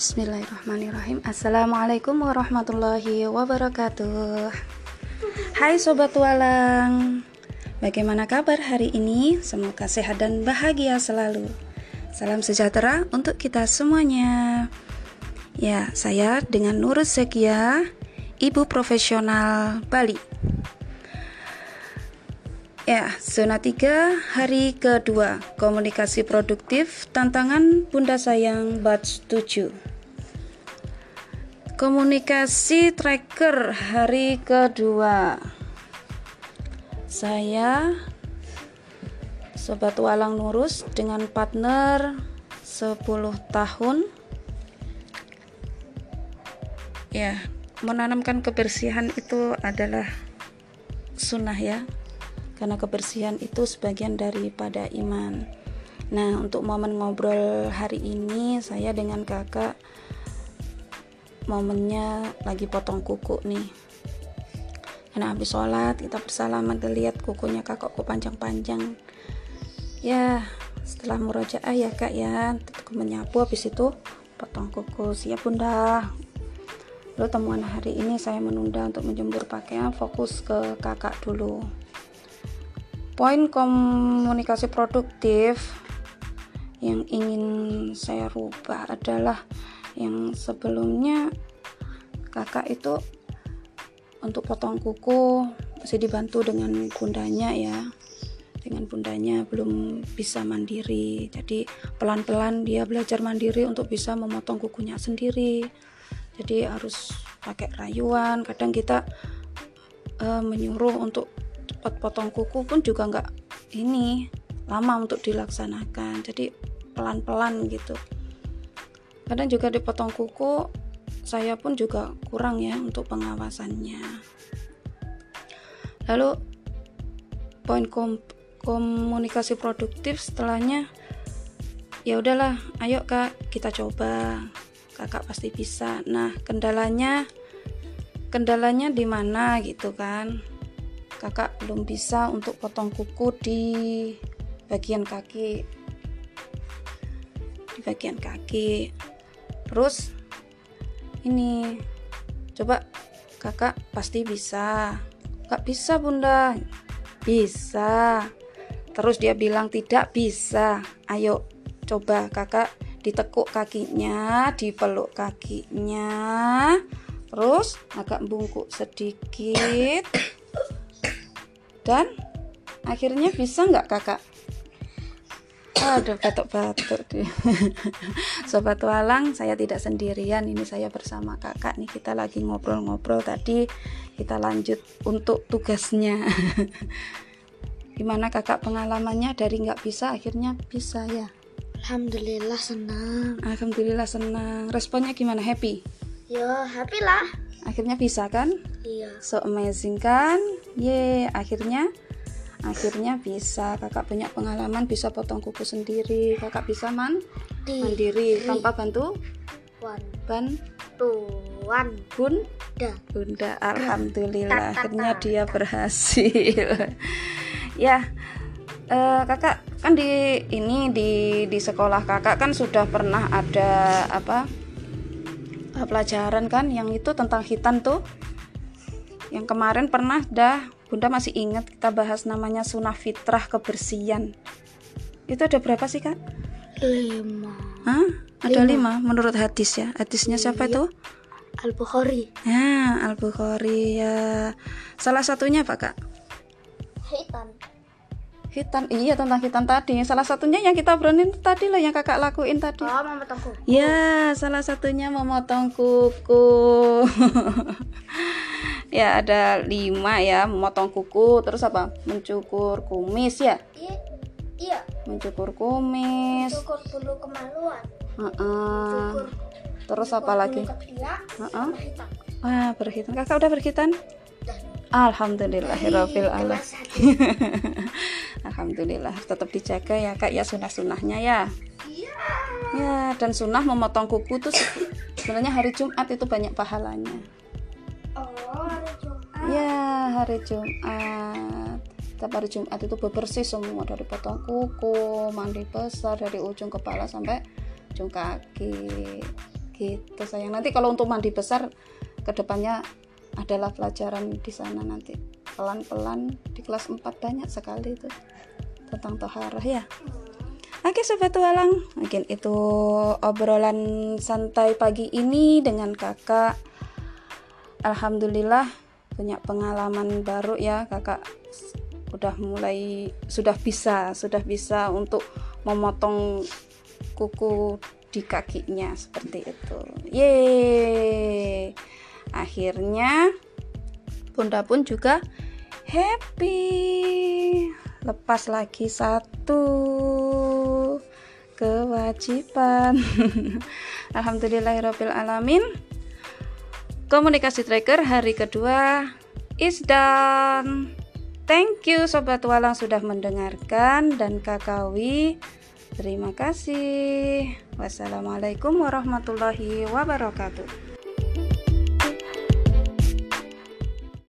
Bismillahirrahmanirrahim. Assalamualaikum warahmatullahi wabarakatuh. Hai Sobat Walang Bagaimana kabar hari ini? Semoga sehat dan bahagia selalu. Salam sejahtera untuk kita semuanya. Ya, saya dengan Nurul Sekia Ibu Profesional Bali. Ya, zona 3 hari kedua Komunikasi produktif Tantangan Bunda Sayang batch 7 Komunikasi tracker hari kedua Saya Sobat Walang Nurus dengan partner 10 tahun Ya, menanamkan kebersihan itu adalah sunnah ya karena kebersihan itu sebagian daripada iman. Nah, untuk momen ngobrol hari ini saya dengan kakak momennya lagi potong kuku nih. Karena habis sholat kita bersalaman lihat kukunya kakak kok panjang-panjang. Ya, setelah murojaah ya kak ya, aku menyapu habis itu potong kuku. Siap bunda. Lalu temuan hari ini saya menunda untuk menjemur pakaian, fokus ke kakak dulu poin komunikasi produktif yang ingin saya rubah adalah yang sebelumnya kakak itu untuk potong kuku masih dibantu dengan bundanya ya. Dengan bundanya belum bisa mandiri. Jadi pelan-pelan dia belajar mandiri untuk bisa memotong kukunya sendiri. Jadi harus pakai rayuan. Kadang kita uh, menyuruh untuk cepat potong kuku pun juga nggak ini lama untuk dilaksanakan. Jadi pelan-pelan gitu kadang juga dipotong kuku saya pun juga kurang ya untuk pengawasannya. Lalu poin kom komunikasi produktif setelahnya ya udahlah ayo kak kita coba. Kakak pasti bisa. Nah kendalanya kendalanya di mana gitu kan? Kakak belum bisa untuk potong kuku di bagian kaki. Di bagian kaki terus ini coba kakak pasti bisa. Kak bisa bunda. Bisa. Terus dia bilang tidak bisa. Ayo coba kakak ditekuk kakinya dipeluk kakinya. Terus agak bungkuk sedikit. Dan akhirnya bisa nggak kakak aduh batuk-batuk sobat walang saya tidak sendirian. Ini saya bersama kakak nih. Kita lagi ngobrol-ngobrol tadi. Kita lanjut untuk tugasnya. Gimana kakak pengalamannya? Dari nggak bisa akhirnya bisa ya? Alhamdulillah senang. Alhamdulillah senang. Responnya gimana? Happy? Ya happy lah. Akhirnya bisa kan? Iya. So amazing kan? Ye akhirnya akhirnya bisa kakak banyak pengalaman bisa potong kuku sendiri kakak bisa man Di, mandiri. tanpa bantu? Wan. Ban? Tuan. Bun? Da bunda alhamdulillah. Akhirnya dia berhasil. Ya eh, kakak kan di ini di di sekolah kakak kan sudah pernah ada apa eh, pelajaran kan yang itu tentang hitan tuh? Yang kemarin pernah dah bunda masih ingat kita bahas namanya sunnah fitrah kebersihan? Itu ada berapa sih kak? Lima. Hah? ada lima. menurut hadis ya? Hadisnya siapa Iya. itu? Al Bukhari ya al bukhari ya. Salah satunya apa kak? Hitam. Hitan iya tentang hitan tadi. Salah satunya yang kita obrolin tadi lah yang kakak lakuin tadi. Oh mama tunggu ya salah satunya memotong kuku ya ada lima ya memotong kuku terus apa? Mencukur kumis ya? Iya iya. Mencukur kumis. Cukur bulu kemaluan. Heeh. cukur terus apa lagi ketiak Heeh. sama hitam. Wah berhitan kakak udah berhitan dan Alhamdulillahirabbil alamin. kelas satu. Alhamdulillah tetap dijaga ya kak ya sunah-sunahnya ya? Iya. Ya dan sunnah memotong kuku tuh se- sebenarnya hari Jumat itu banyak pahalanya oh hari Jumat. Ya hari Jumat. Setiap hari Jumat itu bebersih semua dari potong kuku mandi besar dari ujung kepala sampai ujung kaki. Gitu sayang. Nanti kalau untuk mandi besar ke depannya adalah pelajaran di sana nanti. Pelan-pelan di kelas 4 banyak sekali itu tentang toharah ya. Oke sobat tualang, mungkin itu obrolan santai pagi ini dengan kakak. Alhamdulillah punya pengalaman baru ya kakak udah mulai sudah bisa sudah bisa untuk memotong kuku di kakinya seperti itu. Yeay. Akhirnya Bunda pun juga happy. Lepas lagi satu kewajiban. Alhamdulillahirabbil alamin. Komunikasi tracker hari kedua is done. Thank you sobat walang sudah mendengarkan dan Kakawi terima kasih. Wassalamualaikum warahmatullahi wabarakatuh.